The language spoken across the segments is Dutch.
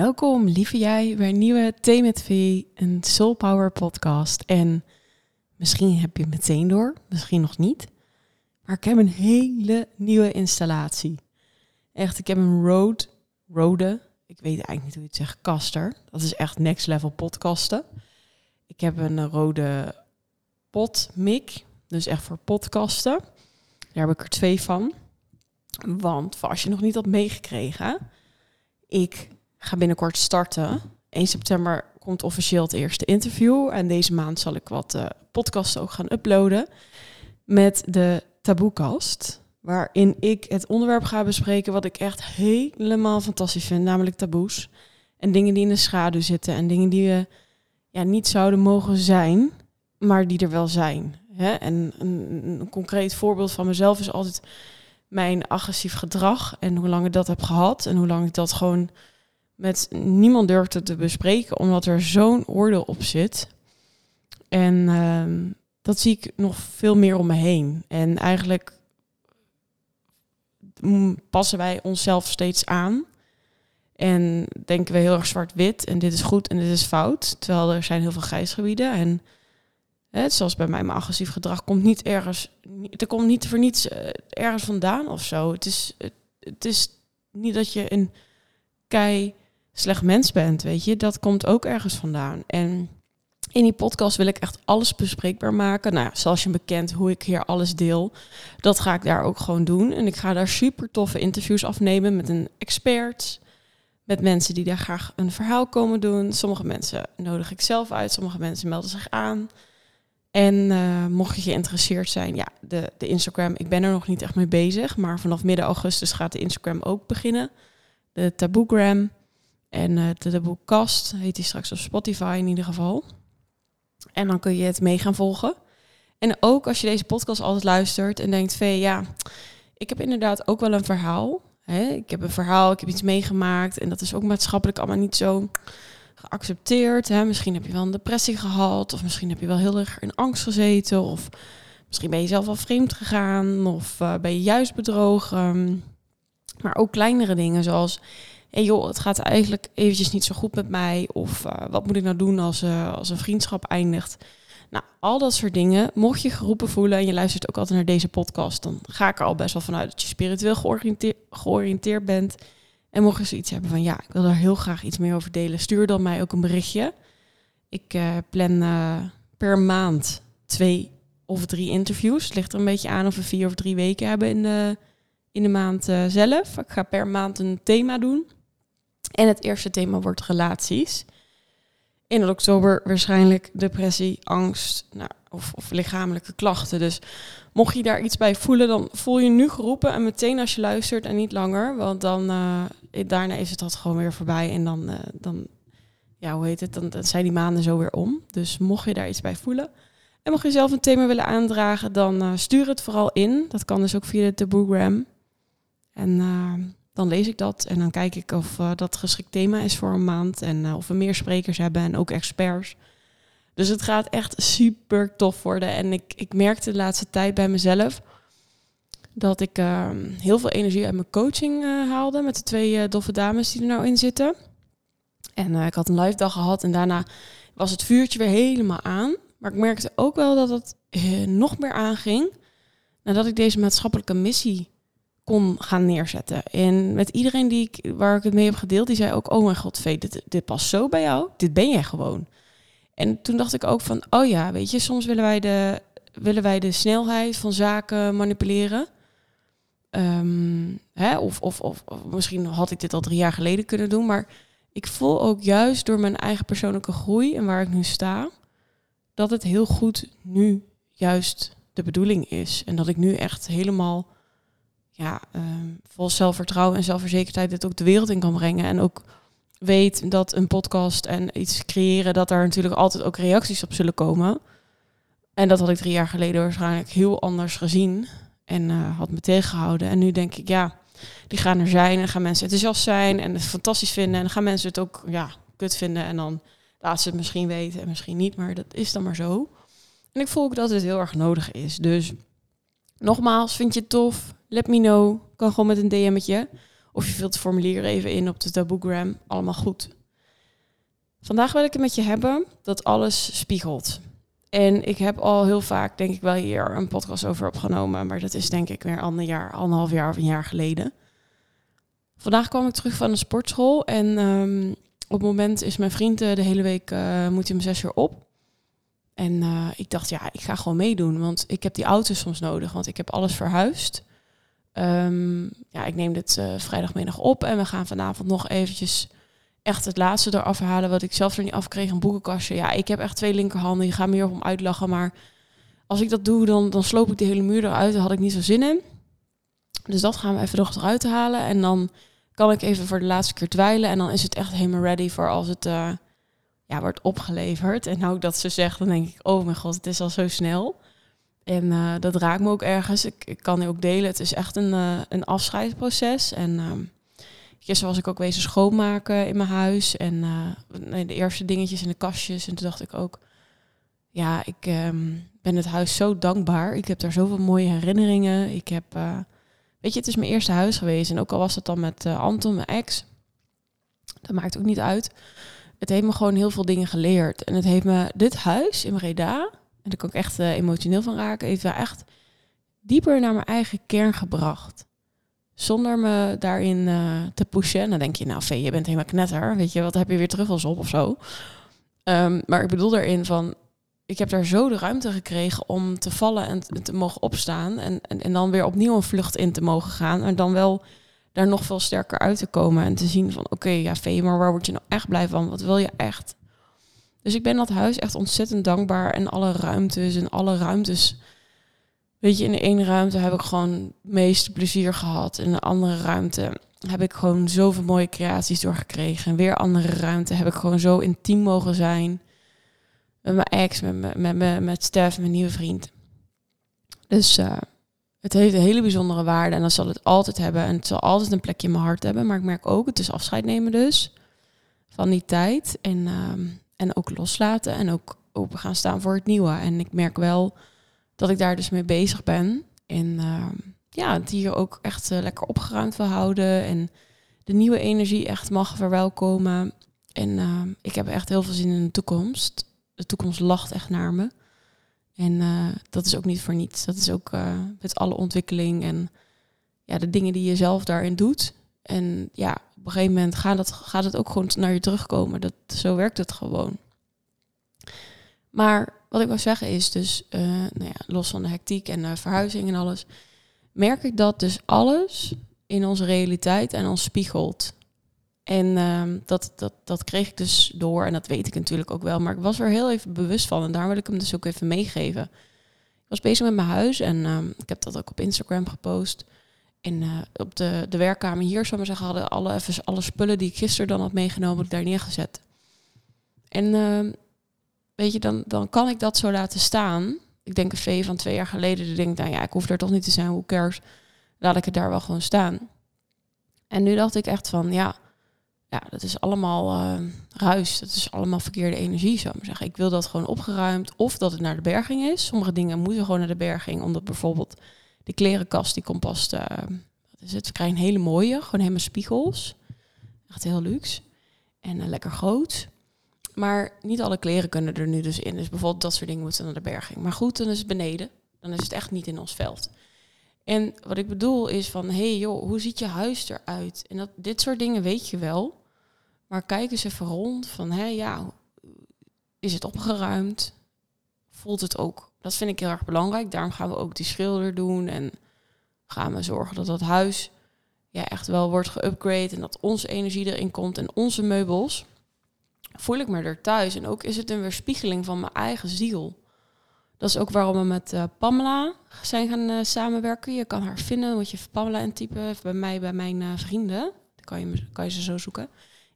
Welkom, lieve jij, bij een nieuwe Thee met V, een Soul Power podcast. En misschien heb je meteen door, misschien nog niet. Maar ik heb een hele nieuwe installatie. Echt, ik heb een Rode, Rode, ik weet eigenlijk niet hoe je het zegt, caster. Dat is echt next level podcasten. Ik heb een rode potmic, dus echt voor podcasten. Daar heb ik er twee van. Want voor als je nog niet had meegekregen, ik ga binnenkort starten. 1 september komt officieel het eerste interview. En deze maand zal ik wat uh, podcasts ook gaan uploaden. Met de Taboekast. Waarin ik het onderwerp ga bespreken wat ik echt helemaal fantastisch vind. Namelijk taboes. En dingen die in de schaduw zitten. En dingen die we ja, niet zouden mogen zijn. Maar die er wel zijn. Hè? En een concreet voorbeeld van mezelf is altijd mijn agressief gedrag. En hoe lang ik dat heb gehad. En hoe lang ik dat gewoon met niemand durfde te bespreken, omdat er zo'n oordeel op zit. En ehm, dat zie ik nog veel meer om me heen. En eigenlijk passen wij onszelf steeds aan. En denken we heel erg zwart-wit en dit is goed en dit is fout. Terwijl er zijn heel veel grijsgebieden. En hè, zoals bij mij, mijn agressief gedrag komt niet ergens. Het komt niet voor niets eh, ergens vandaan of zo. Het is, het, het is niet dat je een kei slecht mens bent, weet je. Dat komt ook ergens vandaan. En in die podcast wil ik echt alles bespreekbaar maken. Nou, zoals je bekend hoe ik hier alles deel, dat ga ik daar ook gewoon doen. En ik ga daar super toffe interviews afnemen met een expert, met mensen die daar graag een verhaal komen doen. Sommige mensen nodig ik zelf uit, sommige mensen melden zich aan. En uh, mocht je geïnteresseerd zijn, ja, de, de Instagram, ik ben er nog niet echt mee bezig, maar vanaf midden augustus gaat de Instagram ook beginnen. De Taboegram. En uh, de boekkast heet die straks op Spotify in ieder geval. En dan kun je het mee gaan volgen. En ook als je deze podcast altijd luistert en denkt van ja, ik heb inderdaad ook wel een verhaal. Hè? Ik heb een verhaal, ik heb iets meegemaakt en dat is ook maatschappelijk allemaal niet zo geaccepteerd. Hè? Misschien heb je wel een depressie gehad of misschien heb je wel heel erg in angst gezeten of misschien ben je zelf wel vreemd gegaan of uh, ben je juist bedrogen. Maar ook kleinere dingen zoals hey joh, het gaat eigenlijk eventjes niet zo goed met mij. Of uh, wat moet ik nou doen als, uh, als een vriendschap eindigt. Nou, al dat soort dingen. Mocht je geroepen voelen en je luistert ook altijd naar deze podcast, dan ga ik er al best wel vanuit dat je spiritueel georiënteerd, bent. En mocht je zoiets hebben van ja, ik wil daar heel graag iets meer over delen, stuur dan mij ook een berichtje. Ik uh, plan per maand twee of drie interviews. Het ligt er een beetje aan of we vier of drie weken hebben in de, in de maand zelf. Ik ga per maand een thema doen. En het eerste thema wordt relaties. In oktober waarschijnlijk depressie, angst nou, of, of, lichamelijke klachten. Dus mocht je daar iets bij voelen, dan voel je nu geroepen. En meteen als je luistert en niet langer. Want dan uh, daarna is het dat gewoon weer voorbij. En dan, uh, dan ja, hoe heet het? Dan, zijn die maanden zo weer om. Dus mocht je daar iets bij voelen. En mocht je zelf een thema willen aandragen, dan uh, stuur het vooral in. Dat kan dus ook via de Taboegram. En dan lees ik dat en dan kijk ik of uh, dat geschikt thema is voor een maand en uh, of we meer sprekers hebben en ook experts. Dus het gaat echt super tof worden. En ik, ik merkte de laatste tijd bij mezelf dat ik uh, heel veel energie uit mijn coaching uh, haalde met de twee doffe dames die er nou in zitten. En ik had een live dag gehad en daarna was het vuurtje weer helemaal aan. Maar ik merkte ook wel dat het nog meer aanging nadat ik deze maatschappelijke missie kon gaan neerzetten. En met iedereen die ik, waar ik het mee heb gedeeld, die zei ook, oh mijn god, Vee, dit, dit past zo bij jou. Dit ben jij gewoon. En toen dacht ik ook van, oh ja, weet je, soms willen wij de, willen wij de snelheid van zaken manipuleren. Um, hè, of, of, of, of, misschien had ik dit al drie jaar geleden kunnen doen, maar ik voel ook juist door mijn eigen persoonlijke groei en waar ik nu sta, dat het heel goed nu juist de bedoeling is. En dat ik nu echt helemaal ja, um, vol zelfvertrouwen en zelfverzekerdheid dit ook de wereld in kan brengen. En ook weet dat een podcast en iets creëren, dat daar natuurlijk altijd ook reacties op zullen komen. En dat had ik drie jaar geleden waarschijnlijk heel anders gezien en uh, had me tegengehouden. En nu denk ik, ja, die gaan er zijn en gaan mensen enthousiast zijn en het fantastisch vinden. En dan gaan mensen het ook ja, kut vinden en dan laten ze het misschien weten en misschien niet, maar dat is dan maar zo. En ik voel ook dat het heel erg nodig is. Dus nogmaals, vind je het tof? Let me know. Kan gewoon met een DM'tje. Of je vult het formulier even in op de Taboegram. Allemaal goed. Vandaag wil ik het met je hebben dat alles spiegelt. En ik heb al heel vaak, denk ik wel hier, een podcast over opgenomen. Maar dat is denk ik weer ander jaar, anderhalf jaar of een jaar geleden. Vandaag kwam ik terug van de sportschool. En um, op het moment is mijn vriend de hele week, uh, moet hij om zes uur op. En uh, ik dacht, ja, ik ga gewoon meedoen. Want ik heb die auto soms nodig, want ik heb alles verhuisd. Um, ja, ik neem dit uh, vrijdagmiddag op. En we gaan vanavond nog eventjes echt het laatste eraf halen wat ik zelf er niet afkreeg, een boekenkastje. Ja, ik heb echt twee linkerhanden, die gaan meer om uitlachen, maar als ik dat doe, dan, dan sloop ik de hele muur eruit, daar had ik niet zo zin in. Dus dat gaan we even nog eruit halen en dan kan ik even voor de laatste keer dweilen en dan is het echt helemaal ready voor als het uh, ja, wordt opgeleverd. En nou dat ze zegt, dan denk ik, oh mijn god, het is al zo snel. En uh, dat raakt me ook ergens. Ik, ik kan ook delen. Het is echt een, uh, een afscheidsproces. En uh, Gisteren was ik ook wezen schoonmaken in mijn huis. En uh, de eerste dingetjes in de kastjes. En toen dacht ik ook, ja, ik um, ben het huis zo dankbaar. Ik heb daar zoveel mooie herinneringen. Ik heb, weet je, het is mijn eerste huis geweest. En ook al was het dan met Anton, mijn ex. Dat maakt ook niet uit. Het heeft me gewoon heel veel dingen geleerd. En het heeft me, dit huis in Breda, daar ik echt emotioneel van raken, heeft wel echt dieper naar mijn eigen kern gebracht zonder me daarin uh, te pushen. Dan denk je, nou Vee, je bent helemaal knetter. Weet je, wat heb je weer truffels op of zo? Um, maar ik bedoel daarin van, ik heb daar zo de ruimte gekregen om te vallen en te mogen opstaan. En, en, en dan weer opnieuw een vlucht in te mogen gaan. En dan wel daar nog veel sterker uit te komen. En te zien van, oké, ja Vee, maar waar word je nou echt blij van? Wat wil je echt? Dus ik ben dat huis echt ontzettend dankbaar. En alle ruimtes en alle ruimtes Weet je, in de ene ruimte heb ik gewoon het meeste plezier gehad. In de andere ruimte heb ik gewoon zoveel mooie creaties doorgekregen. En weer andere ruimte heb ik gewoon zo intiem mogen zijn. Met mijn ex, met, met, met, met, Stef, mijn nieuwe vriend. Dus uh, het heeft een hele bijzondere waarde. En dat zal het altijd hebben. En het zal altijd een plekje in mijn hart hebben. Maar ik merk ook, het is afscheid nemen dus. Van die tijd. En, uh, en ook loslaten. En ook open gaan staan voor het nieuwe. En ik merk wel dat ik daar dus mee bezig ben. En uh, ja, het hier ook echt uh, lekker opgeruimd wil houden. En de nieuwe energie echt mag verwelkomen. En uh, ik heb echt heel veel zin in de toekomst. De toekomst lacht echt naar me. En eh, dat is ook niet voor niets. Dat is ook met alle ontwikkeling en ja, de dingen die je zelf daarin doet. En ja, op een gegeven moment gaat het, gaat het ook gewoon naar je terugkomen. Dat, zo werkt het gewoon. Maar wat ik wil zeggen is dus, uh, nou ja, los van de hectiek en de verhuizing en alles, merk ik dat dus alles in onze realiteit en ons spiegelt. En uh, dat, dat, dat kreeg ik dus door en dat weet ik natuurlijk ook wel, maar ik was er heel even bewust van en daar wil ik hem dus ook even meegeven. Ik was bezig met mijn huis en uh, ik heb dat ook op Instagram gepost. En uh, op de, de werkkamer hier, zou maar zeggen, hadden alle, even alle spullen die ik gisteren dan had meegenomen, daar neergezet. En ehm, weet je, dan, dan kan ik dat zo laten staan. Ik denk een V van twee jaar geleden, die denkt, nou ja, ik hoef er toch niet te zijn, hoe cares? Laat ik het daar wel gewoon staan. En nu dacht ik echt van, ja, ja dat is allemaal uh, ruis. Dat is allemaal verkeerde energie, zou ik maar zeggen. Ik wil dat gewoon opgeruimd. Of dat het naar de berging is. Sommige dingen moeten gewoon naar de berging. Omdat bijvoorbeeld de klerenkast, die komt pas... Uh, wat is het? We krijgen een hele mooie, gewoon helemaal spiegels. Echt heel luxe. En uh, lekker groot. Maar niet alle kleren kunnen er nu dus in. Dus bijvoorbeeld dat soort dingen moeten naar de berging. Maar goed, dan is het beneden. Dan is het echt niet in ons veld. En wat ik bedoel is van, hé hey joh, hoe ziet je huis eruit? En dat, dit soort dingen weet je wel. Maar kijk eens even rond van, hé ja, is het opgeruimd? Voelt het ook? Dat vind ik heel erg belangrijk. Daarom gaan we ook die schilder doen. En gaan we zorgen dat dat huis ja, echt wel wordt geüpgrade. En dat onze energie erin komt en onze meubels voel ik me er thuis. En ook is het een weerspiegeling van mijn eigen ziel. Dat is ook waarom we met uh, Pamela zijn gaan uh, samenwerken. Je kan haar vinden, moet je Pamela intypen. Bij mij, bij mijn uh, vrienden. Dan kan je, kan je ze zo zoeken.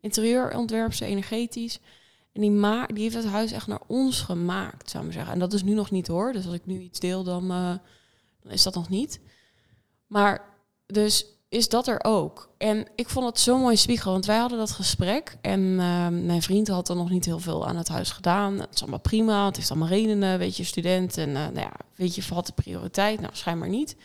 Interieurontwerp, ze energetisch. En die, ma die heeft het huis echt naar ons gemaakt, zou ik zeggen. En dat is nu nog niet hoor. Dus als ik nu iets deel, dan, dan is dat nog niet. Maar dus is dat er ook. En ik vond het zo mooi spiegel, want wij hadden dat gesprek. En uh, mijn vriend had er nog niet heel veel aan het huis gedaan. Het is allemaal prima, het heeft allemaal redenen, weet je, student. En uh, nou ja, weet je, valt de prioriteit? Nou, schijnbaar niet.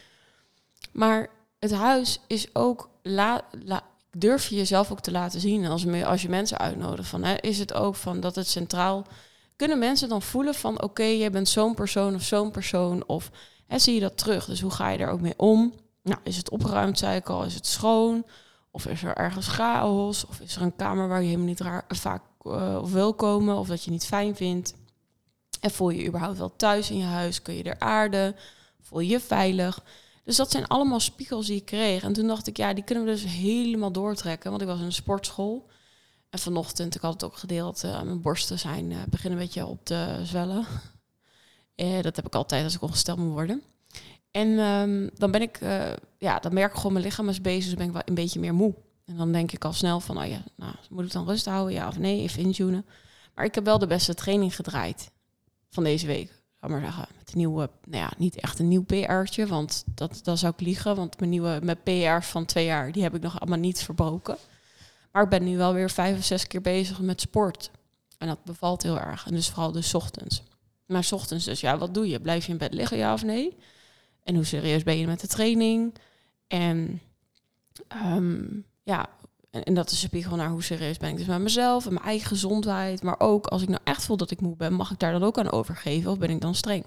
Maar het huis is ook la, la, durf je jezelf ook te laten zien. En als, als je mensen uitnodigt, van, hè, is het ook van dat het centraal... Kunnen mensen dan voelen van, oké, jij bent zo'n persoon of zo'n persoon... of hè, zie je dat terug? Dus hoe ga je daar ook mee om? Nou, is het opgeruimd, zei ik al? Is het schoon? Of is er ergens chaos? Of is er een kamer waar je helemaal niet raar, vaak of wil komen? Of dat je niet fijn vindt? En voel je je überhaupt wel thuis in je huis? Kun je er aarden? Voel je je veilig? Dus dat zijn allemaal spiegels die ik kreeg. En toen dacht ik, ja, die kunnen we dus helemaal doortrekken. Want ik was in een sportschool. En vanochtend, ik had het ook gedeeld, eh, mijn borsten zijn, eh, beginnen een beetje op te zwellen. Eh, dat heb ik altijd als ik ongesteld moet worden. En ehm, dan ben ik, ja, dan merk ik gewoon mijn lichaam is bezig, dus ben ik wel een beetje meer moe. En dan denk ik al snel van, oh ja, nou, moet ik dan rust houden, ja of nee, even intunen. Maar ik heb wel de beste training gedraaid van deze week. Ga maar zeggen, een nieuwe, nou ja, niet echt een nieuw PR'tje, want dat, dat zou ik liegen. Want mijn nieuwe, mijn PR's van twee jaar, die heb ik nog allemaal niet verbroken. Maar ik ben nu wel weer vijf of zes keer bezig met sport. En dat bevalt heel erg. En dus vooral dus ochtends. Maar ochtends dus, ja, wat doe je? Blijf je in bed liggen, ja of nee? En hoe serieus ben je met de training? En ehm, ja, en, en dat is een spiegel naar hoe serieus ben ik dus met mezelf en mijn eigen gezondheid. Maar ook als ik nou echt voel dat ik moe ben, mag ik daar dan ook aan overgeven of ben ik dan streng?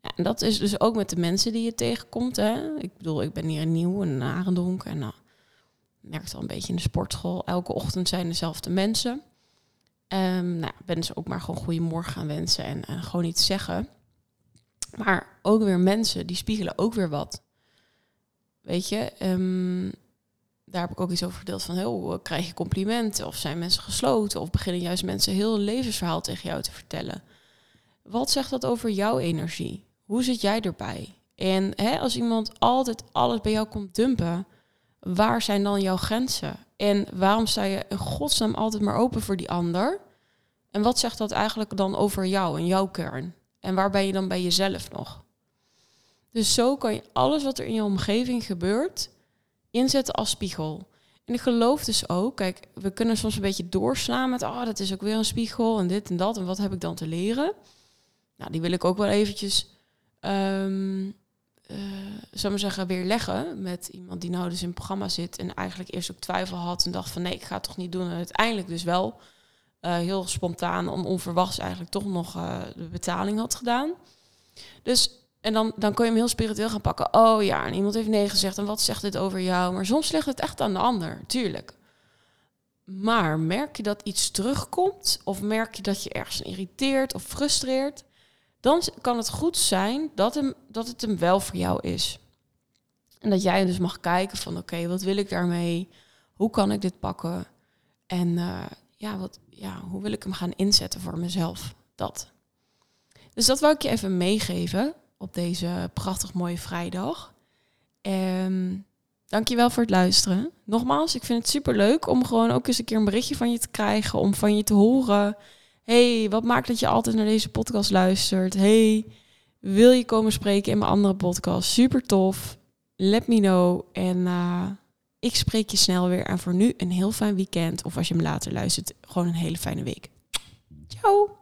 Ja, en dat is dus ook met de mensen die je tegenkomt. Hè? Ik bedoel, ik ben hier nieuw in Arendonk en nou, merk het al een beetje in de sportschool. Elke ochtend zijn dezelfde mensen. Ehm nou, ben dus ook maar gewoon goedemorgen gaan wensen en, en gewoon iets zeggen. Maar ook weer mensen, die spiegelen ook weer wat. Weet je, ehm, daar heb ik ook iets over verdeeld van, heel, krijg je complimenten of zijn mensen gesloten of beginnen juist mensen heel levensverhaal tegen jou te vertellen. Wat zegt dat over jouw energie? Hoe zit jij erbij? En hè, als iemand altijd alles bij jou komt dumpen, waar zijn dan jouw grenzen? En waarom sta je in godsnaam altijd maar open voor die ander? En wat zegt dat eigenlijk dan over jou en jouw kern? En waar ben je dan bij jezelf nog? Dus zo kan je alles wat er in je omgeving gebeurt inzetten als spiegel. En ik geloof dus ook, kijk, we kunnen soms een beetje doorslaan met, oh, dat is ook weer een spiegel en dit en dat en wat heb ik dan te leren? Nou, die wil ik ook wel eventjes, eh, zou maar zeggen, weer leggen met iemand die nou dus in het programma zit en eigenlijk eerst ook twijfel had en dacht van, nee, ik ga het toch niet doen en uiteindelijk dus wel eh, heel spontaan en onverwachts eigenlijk toch nog eh, de betaling had gedaan. Dus, en dan, dan kun je hem heel spiritueel gaan pakken. Oh ja, en iemand heeft nee gezegd en wat zegt dit over jou? Maar soms ligt het echt aan de ander, tuurlijk. Maar merk je dat iets terugkomt of merk je dat je ergens irriteert of frustreert, dan kan het goed zijn dat, hem, dat het hem wel voor jou is. En dat jij dus mag kijken van oké, wat wil ik daarmee? Hoe kan ik dit pakken? En eh, ja, wat, ja, hoe wil ik hem gaan inzetten voor mezelf? Dat. Dus dat wou ik je even meegeven op deze prachtig mooie vrijdag. En dankjewel voor het luisteren. Nogmaals, ik vind het super leuk om gewoon ook eens een keer een berichtje van je te krijgen. Om van je te horen. hey, wat maakt dat je altijd naar deze podcast luistert? hey, wil je komen spreken in mijn andere podcast? Super tof. Let me know. En uh, ik spreek je snel weer. En voor nu een heel fijn weekend. Of als je me later luistert, gewoon een hele fijne week. Ciao!